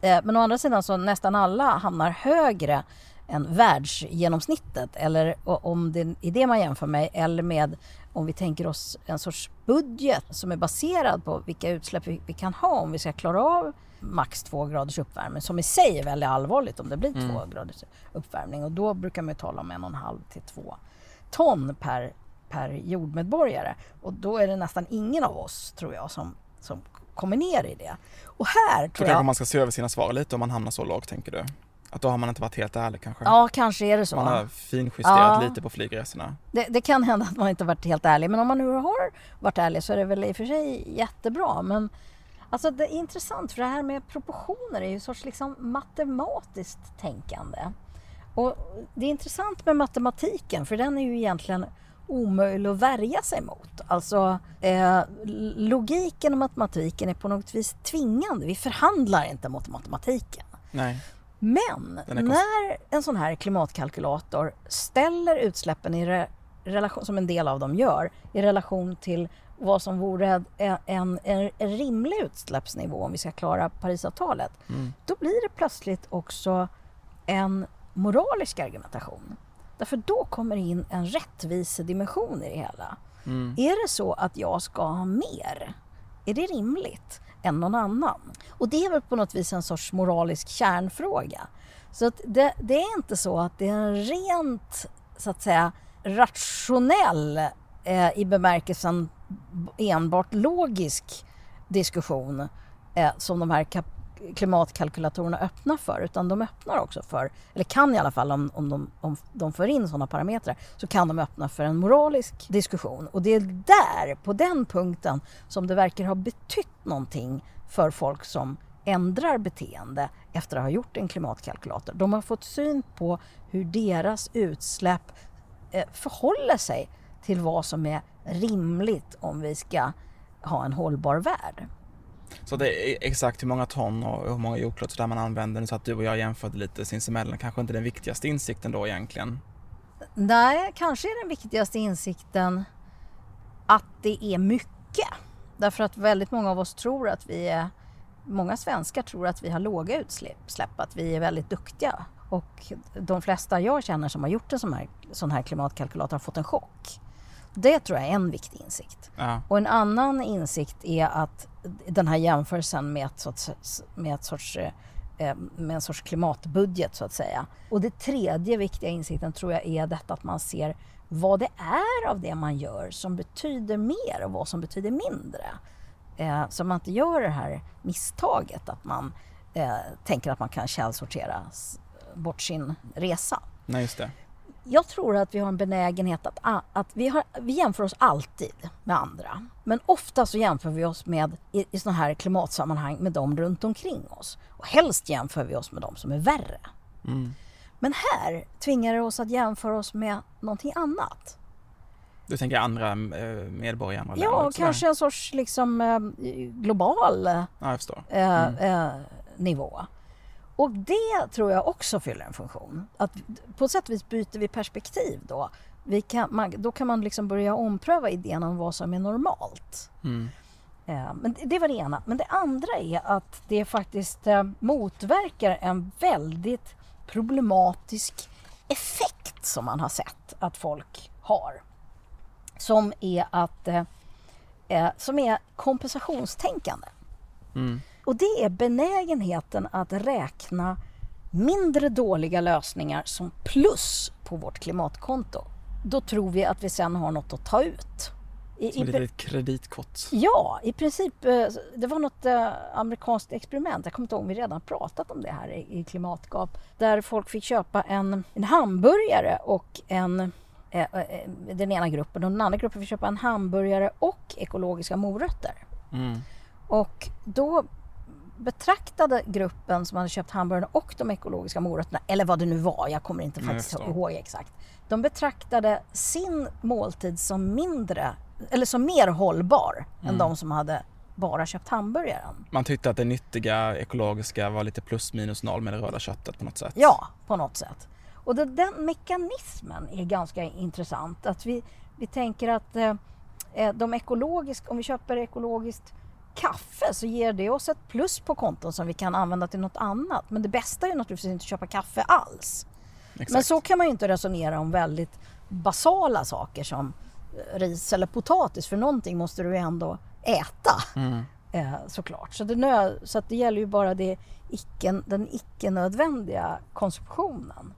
Speaker 1: eh, men å andra sidan så nästan alla hamnar högre än världsgenomsnittet. Eller om det är det man jämför med, eller med om vi tänker oss en sorts budget som är baserad på vilka utsläpp vi, vi kan ha om vi ska klara av max två graders uppvärmning som i sig är väldigt allvarligt om det blir
Speaker 2: Mm.
Speaker 1: två graders uppvärmning och då brukar man tala om en och en halv till två ton per, per jordmedborgare och då är det nästan ingen av oss tror jag som, som kommer ner i det. Och här tror
Speaker 2: kanske
Speaker 1: jag,
Speaker 2: man ska se över sina svar lite om man hamnar så lågt tänker du? Att då har man inte varit helt ärlig kanske?
Speaker 1: ja kanske är det så.
Speaker 2: Man har finjusterat
Speaker 1: Ja.
Speaker 2: lite på flygresorna.
Speaker 1: Det, det kan hända att man inte varit helt ärlig men om man nu har varit ärlig så är det väl i och för sig jättebra. Men alltså det är intressant för det här med proportioner är ju en sorts liksom matematiskt tänkande. Och det är intressant med matematiken för den är ju egentligen omöjlig att värja sig mot. Alltså eh, logiken och matematiken är på något vis tvingande. Vi förhandlar inte mot matematiken.
Speaker 2: Nej.
Speaker 1: Men när en sån här klimatkalkylator ställer utsläppen i re, relation, som en del av dem gör, i relation till vad som vore en, en, en rimlig utsläppsnivå om vi ska klara Parisavtalet,
Speaker 2: Mm.
Speaker 1: då blir det plötsligt också en moralisk argumentation. Därför då kommer in en rättvisedimension i det hela.
Speaker 2: Mm.
Speaker 1: Är det så att jag ska ha mer? Är det rimligt än någon annan? Och det är väl på något vis en sorts moralisk kärnfråga. Så att det, det är inte så att det är en rent, så att säga, rationell eh, i bemärkelsen enbart logisk diskussion eh, som de här kap- klimatkalkylatorerna öppnar för utan de öppnar också för, eller kan i alla fall om, om, de, om de för in sådana parametrar, så kan de öppna för en moralisk diskussion. Och det är där, på den punkten, som det verkar ha betytt någonting för folk som ändrar beteende efter att ha gjort en klimatkalkylator. De har fått syn på hur deras utsläpp eh, förhåller sig till vad som är rimligt om vi ska ha en hållbar värld.
Speaker 2: Så det är exakt hur många ton och hur många jordklot så där man använder så att du och jag jämförde lite sinsemellan kanske inte den viktigaste insikten då egentligen.
Speaker 1: Nej, kanske är den viktigaste insikten att det är mycket. Därför att väldigt många av oss tror att vi är, många svenskar tror att vi har låga utsläpp, att vi är väldigt duktiga. Och de flesta jag känner som har gjort en sån här, sån här klimatkalkylator har fått en chock. Det tror jag är en viktig insikt.
Speaker 2: Ja.
Speaker 1: Och en annan insikt är att den här jämförelsen med, ett sorts, med, ett sorts, eh, med en sorts klimatbudget så att säga. Och det tredje viktiga insikten tror jag är detta att man ser vad det är av det man gör som betyder mer och vad som betyder mindre. Eh, så man inte gör det här misstaget att man eh, tänker att man kan källsortera bort sin resa.
Speaker 2: Nej, just det.
Speaker 1: Jag tror att vi har en benägenhet att, att vi, har, vi jämför oss alltid med andra. Men ofta så jämför vi oss med, i, i sådana här klimatsammanhang med dem runt omkring oss. Och helst jämför vi oss med dem som är värre.
Speaker 2: Mm.
Speaker 1: Men här tvingar det oss att jämföra oss med någonting annat.
Speaker 2: Du tänker andra eh, medborgare i andra länder
Speaker 1: Ja, kanske en sorts liksom, eh, global
Speaker 2: Ja,
Speaker 1: eh,
Speaker 2: Mm.
Speaker 1: eh, nivå. Och det tror jag också fyller en funktion. Att på sätt och vis byter vi perspektiv då. Vi kan, man, då kan man liksom börja ompröva idén om vad som är normalt.
Speaker 2: Mm.
Speaker 1: Eh, men det, det var det ena. Men det andra är att det faktiskt eh, motverkar en väldigt problematisk effekt som man har sett att folk har. Som är, att, eh, eh, som är kompensationstänkande.
Speaker 2: Mm.
Speaker 1: Och det är benägenheten att räkna mindre dåliga lösningar som plus på vårt klimatkonto. Då tror vi att vi sen har något att ta ut. I,
Speaker 2: Som ett litet kreditkort.
Speaker 1: Ja, i princip. eh, Det var något eh, amerikanskt experiment. Jag kommer inte ihåg om vi redan pratat om det här i, Klimatgap. Där folk fick köpa en, en hamburgare och en eh, den ena gruppen och den andra gruppen fick köpa en hamburgare och ekologiska morötter.
Speaker 2: Mm.
Speaker 1: Och då betraktade gruppen som hade köpt hamburgaren och de ekologiska morötterna, eller vad det nu var, jag kommer inte
Speaker 2: Nej, jag
Speaker 1: faktiskt
Speaker 2: förstår.
Speaker 1: ihåg exakt. De betraktade sin måltid som mindre, eller som mer hållbar än
Speaker 2: Mm.
Speaker 1: de som hade bara köpt hamburgaren.
Speaker 2: Man tyckte att det nyttiga, ekologiska var lite plus minus noll med det röda köttet på något sätt.
Speaker 1: Ja, på något sätt. Och det, den mekanismen är ganska intressant. Att vi, vi tänker att eh, eh, de ekologisk, om vi köper ekologiskt kaffe så ger det oss ett plus på konton som vi kan använda till något annat. Men det bästa är ju naturligtvis inte att köpa kaffe alls.
Speaker 2: Exakt.
Speaker 1: Men så kan man ju inte resonera om väldigt basala saker som eh, ris eller potatis för någonting måste du ju ändå äta
Speaker 2: Mm.
Speaker 1: eh, såklart. Så det, nö- så det gäller ju bara det icke, den icke-nödvändiga konsumtionen.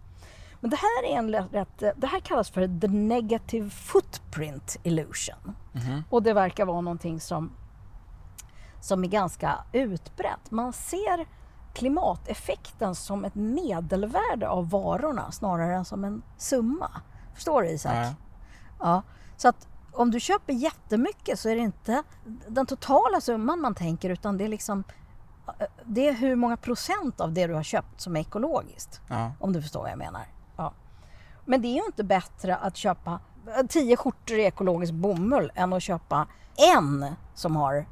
Speaker 1: Men det här, är en rätt, det här kallas för the negative footprint illusion.
Speaker 2: Mhm.
Speaker 1: Och det verkar vara någonting som, som är ganska utbrett. Man ser klimateffekten som ett medelvärde av varorna snarare än som en summa. Förstår du Isak?
Speaker 2: Ja, ja.
Speaker 1: Så att om du köper jättemycket så är det inte den totala summan man tänker utan det är liksom det är hur många procent av det du har köpt som är ekologiskt.
Speaker 2: Ja.
Speaker 1: Om du förstår vad jag menar. Ja. Men det är ju inte bättre att köpa tio skjortor i ekologisk bomull än att köpa en som har eh,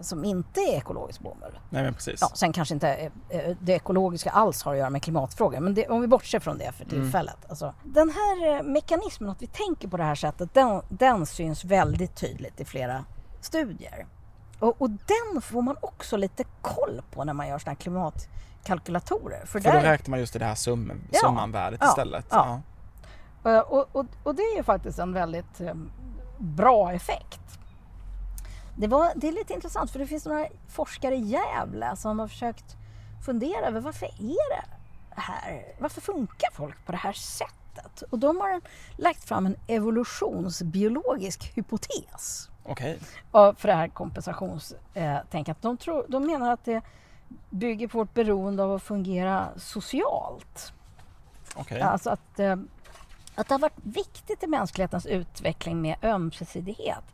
Speaker 1: som inte är ekologisk bomull.
Speaker 2: Nej, men precis.
Speaker 1: Ja, sen kanske inte eh, eh, det ekologiska alls har att göra med klimatfrågan, men det, om vi bortser från det för tillfället. Alltså, den här eh, mekanismen att vi tänker på det här sättet, den, den syns väldigt tydligt i flera studier. Och, och den får man också lite koll på när man gör sådana här klimatkalkylatorer.
Speaker 2: För, för då räknar man just i det här sum, ja, summanvärdet
Speaker 1: ja,
Speaker 2: istället.
Speaker 1: Ja. ja. Och, och, och, det är ju faktiskt en väldigt bra effekt. Det, var, det är lite intressant för det finns några forskare i Gävle som har försökt fundera över varför är det här? Varför funkar folk på det här sättet? Och de har lagt fram en evolutionsbiologisk hypotes.
Speaker 2: Okay.
Speaker 1: För det här kompensationstänket. De, tror, de menar att det bygger på vårt beroende av att fungera socialt.
Speaker 2: Okay.
Speaker 1: Alltså att, eh, att det har varit viktigt i mänsklighetens utveckling med ömsesidighet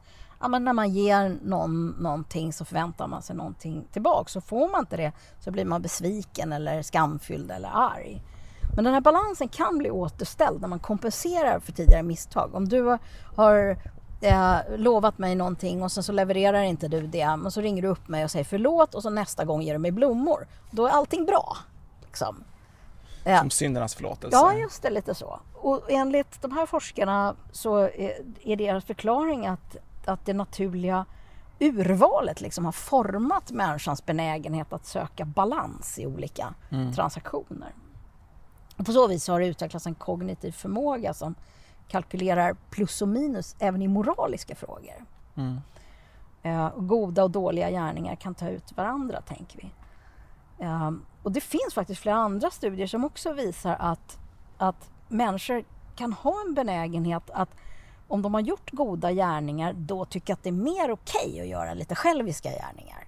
Speaker 1: ja, men när man ger någon någonting så förväntar man sig någonting tillbaka. Så får man inte det så blir man besviken eller skamfylld eller arg. Men den här balansen kan bli återställd när man kompenserar för tidigare misstag. Om du har eh, lovat mig någonting och sen så levererar inte du det. Men så ringer du upp mig och säger förlåt och så nästa gång ger du mig blommor. Då är allting bra. Liksom.
Speaker 2: Eh, Som syndernas förlåtelse.
Speaker 1: Ja, just det, lite så. Och enligt de här forskarna så är, är deras förklaring att att det naturliga urvalet liksom har format människans benägenhet att söka balans i olika mm. transaktioner. Och på så vis har det utvecklats en kognitiv förmåga som kalkylerar plus och minus även i moraliska frågor. Mm. Eh, goda och dåliga gärningar kan ta ut varandra, tänker vi. Eh, och det finns faktiskt flera andra studier som också visar att, att människor kan ha en benägenhet att om de har gjort goda gärningar då tycker att det är mer okej okay att göra lite själviska gärningar.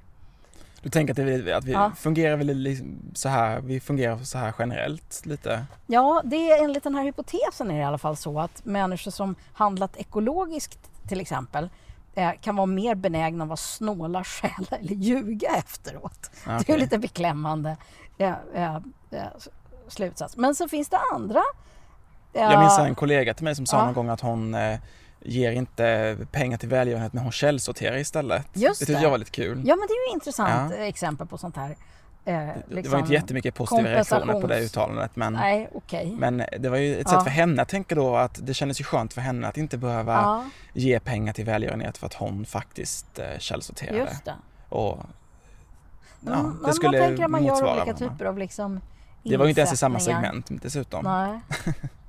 Speaker 2: Du tänker att, det, att vi ja. fungerar väl så här, vi fungerar så här generellt lite?
Speaker 1: Ja, det är, enligt den här hypotesen är det i alla fall så att människor som handlat ekologiskt till exempel eh, kan vara mer benägna att vara snåla, stjäla eller ljuga efteråt. Okay. Det är lite beklämmande eh, eh, slutsats. Men så finns det andra
Speaker 2: Ja. Jag minns en kollega till mig som sa ja. någon gång att hon eh, ger inte pengar till välgörenhet men hon källsorterar istället.
Speaker 1: Just
Speaker 2: det tyckte jag var lite kul.
Speaker 1: Ja men det är ju intressant ja. exempel på sånt här.
Speaker 2: Eh, liksom det var inte liksom jättemycket positiva reaktioner på det uttalandet men,
Speaker 1: Nej, okay.
Speaker 2: men det var ju ett sätt för henne, jag tänker då att det kändes ju skönt för henne att inte behöva ja. ge pengar till välgörenhet för att hon faktiskt eh, källsorterade.
Speaker 1: Just det.
Speaker 2: Och,
Speaker 1: ja, mm, det skulle man tänker att man gör olika typer av liksom
Speaker 2: Det var ju inte ens i samma segment dessutom.
Speaker 1: Nej.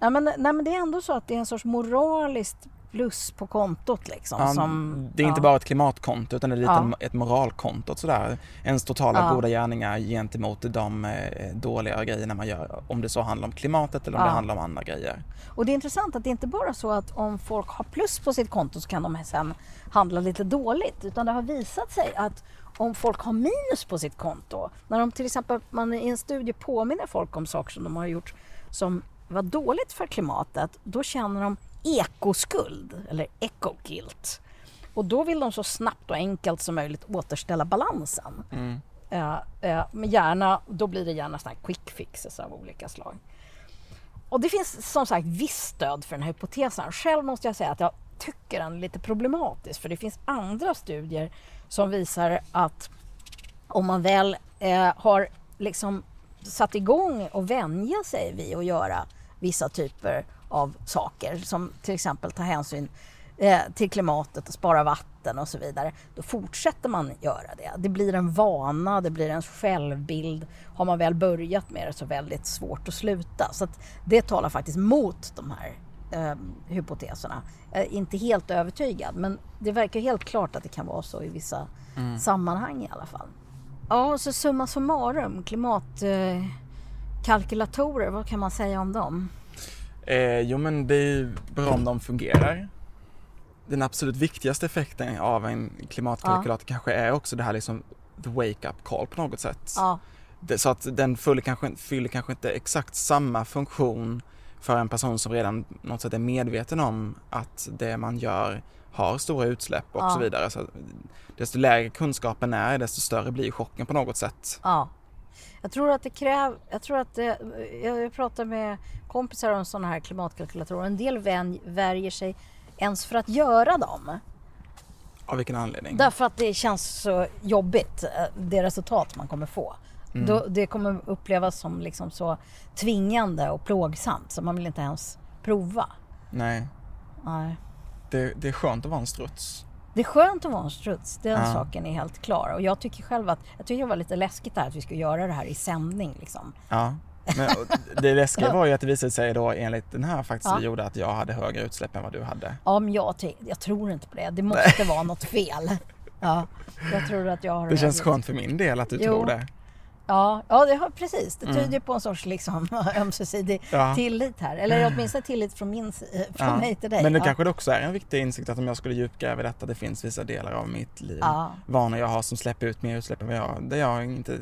Speaker 1: Ja, men, nej, men det är ändå så att det är en sorts moraliskt plus på kontot liksom. Ja, som,
Speaker 2: det är inte bara ett klimatkonto utan det är lite ja. ett moralkonto sådär. Ens totala ja. goda gärningar gentemot de eh, dåliga grejerna man gör. Om det så handlar om klimatet eller om det handlar om andra grejer.
Speaker 1: Och det är intressant att det inte bara är så att om folk har plus på sitt konto så kan de sen handla lite dåligt. Utan det har visat sig att om folk har minus på sitt konto, när de till exempel man i en studie påminner folk om saker som de har gjort som var dåligt för klimatet, då känner de ekoskuld eller eco-guilt. Och då vill de så snabbt och enkelt som möjligt återställa balansen. Mm. Uh, uh, men gärna, då blir det gärna såna quick fixes av olika slag. Och det finns som sagt visst stöd för den här hypotesen. Själv måste jag säga att jag tycker den är lite problematisk för det finns andra studier som visar att om man väl eh, har liksom satt igång och vänja sig vid att göra vissa typer av saker som till exempel ta hänsyn eh, till klimatet och spara vatten och så vidare. Då fortsätter man göra det. Det blir en vana, det blir en självbild. Har man väl börjat med det så är det väldigt svårt att sluta. Så att det talar faktiskt mot de här eh, hypoteserna. Inte helt övertygad men det verkar helt klart att det kan vara så i vissa mm. sammanhang i alla fall. Ja, så summa summarum, klimat... Eh, kalkylatorer, vad kan man säga om dem?
Speaker 2: Eh, jo men det är bra om de fungerar. Den absolut viktigaste effekten av en klimatkalkylator ja. kanske är också det här liksom the wake up call på något sätt.
Speaker 1: Ja.
Speaker 2: Det, så att den fyller kanske, fyller kanske inte exakt samma funktion för en person som redan något sätt är medveten om att det man gör har stora utsläpp och ja. så vidare. Så desto lägre kunskapen är, desto större blir chocken på något sätt.
Speaker 1: Ja. Jag tror att det kräver, jag tror att det, jag pratar med kompisar om sådana här klimatkalkylatorer. En del vän, värjer sig ens för att göra dem.
Speaker 2: Av vilken anledning?
Speaker 1: Därför att det känns så jobbigt, eh, det resultat man kommer få.
Speaker 2: Mm.
Speaker 1: Då, det kommer upplevas som liksom så tvingande och plågsamt så man vill inte ens prova.
Speaker 2: Nej,
Speaker 1: Nej.
Speaker 2: det, det är skönt att vara en struts.
Speaker 1: Det är skönt att vara en struts, den
Speaker 2: Ja.
Speaker 1: saken är helt klar. Och jag tycker själv att, jag tycker det var lite läskigt där att vi skulle göra det här i sändning liksom.
Speaker 2: Ja. Men det läskiga var ju att det visade sig då enligt den här faktiskt
Speaker 1: Ja.
Speaker 2: gjorde att jag hade högre utsläpp än vad du hade.
Speaker 1: Ja, men jag, jag tror inte på det. Det måste vara något fel. Ja, jag tror att jag har
Speaker 2: Det känns skönt för min del att du
Speaker 1: Jo.
Speaker 2: tror det.
Speaker 1: Ja, ja det har, precis. Det
Speaker 2: Mm.
Speaker 1: tyder på en sorts liksom, ömsesidig
Speaker 2: Ja.
Speaker 1: tillit här. Eller åtminstone tillit från, min, si- från
Speaker 2: Ja.
Speaker 1: mig till dig.
Speaker 2: Men det
Speaker 1: ja.
Speaker 2: kanske också är en viktig insikt att om jag skulle djupgräva i detta, det finns vissa delar av mitt liv,
Speaker 1: Ja.
Speaker 2: vanor jag har som släpper ut mer utsläpp än vad jag, där jag inte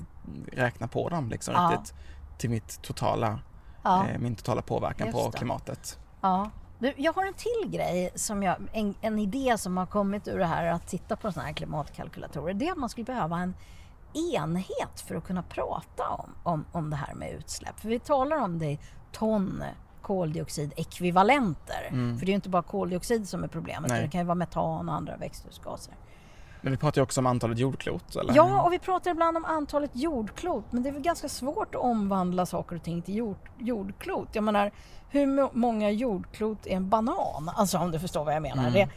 Speaker 2: räknar på dem liksom
Speaker 1: Ja.
Speaker 2: riktigt till mitt totala, eh, min totala påverkan
Speaker 1: Just
Speaker 2: på
Speaker 1: det.
Speaker 2: klimatet.
Speaker 1: Ja. Du, jag har en till grej, som jag, en, en idé som har kommit ur det här att titta på sådana här klimatkalkylatorer. Det är att man skulle behöva en enhet för att kunna prata om, om, om det här med utsläpp. För vi talar om det i ton koldioxidekvivalenter.
Speaker 2: Mm.
Speaker 1: För det är ju inte bara koldioxid som är problemet, det kan ju vara metan och andra växthusgaser.
Speaker 2: Men vi pratar ju också om antalet jordklot, eller?
Speaker 1: Ja, och vi pratar ibland om antalet jordklot, men det är väl ganska svårt att omvandla saker och ting till jord, jordklot. Jag menar, hur många jordklot är en banan? Alltså om du förstår vad jag menar.
Speaker 2: Mm.
Speaker 1: Det,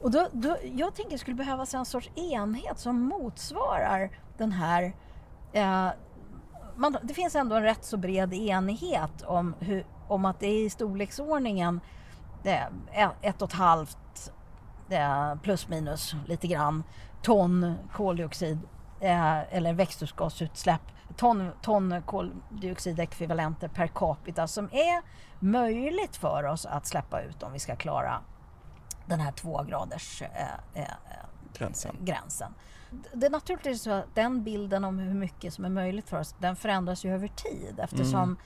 Speaker 1: och då, då, jag tänker att det skulle behövas en sorts enhet som motsvarar den här... Eh, man, det finns ändå en rätt så bred enighet om, hur, om att det är i storleksordningen eh, ett- ett och ett halvt eh, plus minus lite grann ton koldioxid eh, eller växthusgasutsläpp, ton, ton koldioxidekvivalenter per capita som är möjligt för oss att släppa ut om vi ska klara den här två graders eh, eh,
Speaker 2: Gränsen.
Speaker 1: gränsen. Det är naturligtvis så att den bilden om hur mycket som är möjligt för oss, den förändras ju över tid eftersom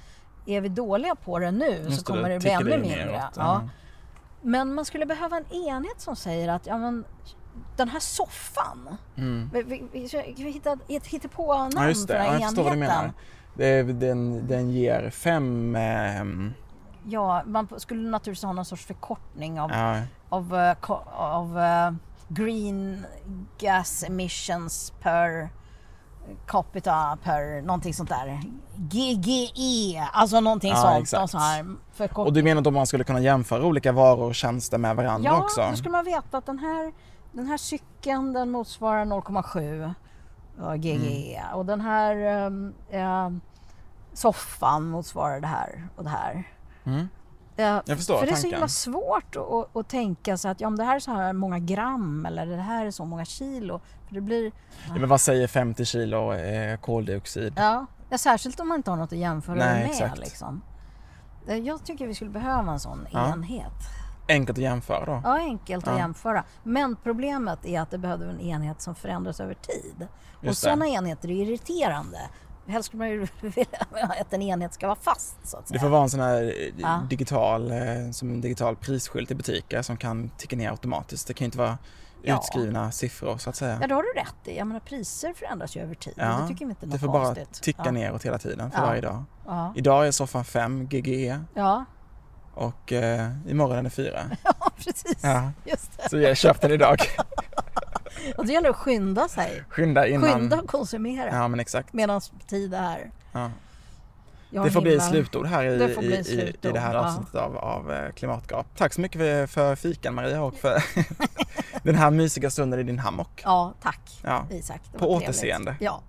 Speaker 1: är vi dåliga på det nu
Speaker 2: Mm. Just
Speaker 1: så kommer det bli
Speaker 2: tickar
Speaker 1: ännu mindre. Ja. Men man skulle behöva en enhet som säger att ja, men, den här soffan,
Speaker 2: Mm.
Speaker 1: vi, vi, vi, vi hittar ett hittepånamn
Speaker 2: Ja just
Speaker 1: för
Speaker 2: det,
Speaker 1: den
Speaker 2: ja,
Speaker 1: här
Speaker 2: jag förstår vad du menar.
Speaker 1: enheten.
Speaker 2: Det den, den ger fem... ehm,
Speaker 1: Ja, man skulle naturligtvis ha någon sorts förkortning av,
Speaker 2: ja,
Speaker 1: av, eh, ko- av eh, green gas emissions per capita per någonting sånt där. GGE, alltså någonting
Speaker 2: Ja,
Speaker 1: sånt.
Speaker 2: exakt.
Speaker 1: Någon sån här förkortning.
Speaker 2: och du menar då man skulle kunna jämföra olika varor och tjänster med varandra
Speaker 1: ja,
Speaker 2: också?
Speaker 1: då skulle man veta att den här, den här cykeln den motsvarar 0,7 ja, GGE
Speaker 2: Mm.
Speaker 1: och den här ehm, ehm, soffan motsvarar det här och det här.
Speaker 2: Mm.
Speaker 1: Ja,
Speaker 2: Jag förstår
Speaker 1: för det är så himla svårt att, att, att tänka sig att ja, om det här är så här många gram eller det här är så många kilo. För det blir,
Speaker 2: Ja, men vad säger 50 kilo eh, koldioxid?
Speaker 1: ja, ja, särskilt om man inte har något att jämföra
Speaker 2: Nej,
Speaker 1: med.
Speaker 2: exakt.
Speaker 1: Liksom. Eh, Jag tycker vi skulle behöva en sån
Speaker 2: Ja.
Speaker 1: enhet.
Speaker 2: Enkelt att jämföra då?
Speaker 1: Ja, enkelt att
Speaker 2: Ja.
Speaker 1: jämföra. Men problemet är att det behöver en enhet som förändras över tid. och
Speaker 2: Just det.
Speaker 1: sådana enheter är irriterande. Helst skulle man ju vilja att en enhet ska vara fast så att säga.
Speaker 2: Det får vara en sån här eh,
Speaker 1: Ja.
Speaker 2: digital, eh, som en digital prisskylt i butiker som kan ticka ner automatiskt. Det kan ju inte vara
Speaker 1: Ja.
Speaker 2: utskrivna siffror så att säga.
Speaker 1: Ja, det har du rätt i. Jag menar, priser förändras ju över tid.
Speaker 2: Ja,
Speaker 1: det tycker vi inte är
Speaker 2: det
Speaker 1: något
Speaker 2: får bara
Speaker 1: konstigt.
Speaker 2: ticka
Speaker 1: ja.
Speaker 2: neråt hela tiden för varje dag. Idag är soffan 5 GGE
Speaker 1: Ja.
Speaker 2: och eh, imorgon är den 4.
Speaker 1: ja, precis. Just det.
Speaker 2: Så jag köpte den idag.
Speaker 1: Och det gäller att skynda sig.
Speaker 2: Skynda innan.
Speaker 1: Skynda och konsumera
Speaker 2: Ja men exakt.
Speaker 1: medan tid är.
Speaker 2: Ja. Det får bli slutord här i,
Speaker 1: Det
Speaker 2: i, i, i
Speaker 1: slutord,
Speaker 2: det här
Speaker 1: ja.
Speaker 2: avsnittet av, av eh, Klimatgap. Tack så mycket för, för fikan Maria och för den här mysiga stunden i din hammock.
Speaker 1: Ja, tack
Speaker 2: Ja.
Speaker 1: Isak.
Speaker 2: På
Speaker 1: trevligt.
Speaker 2: återseende.
Speaker 1: Ja.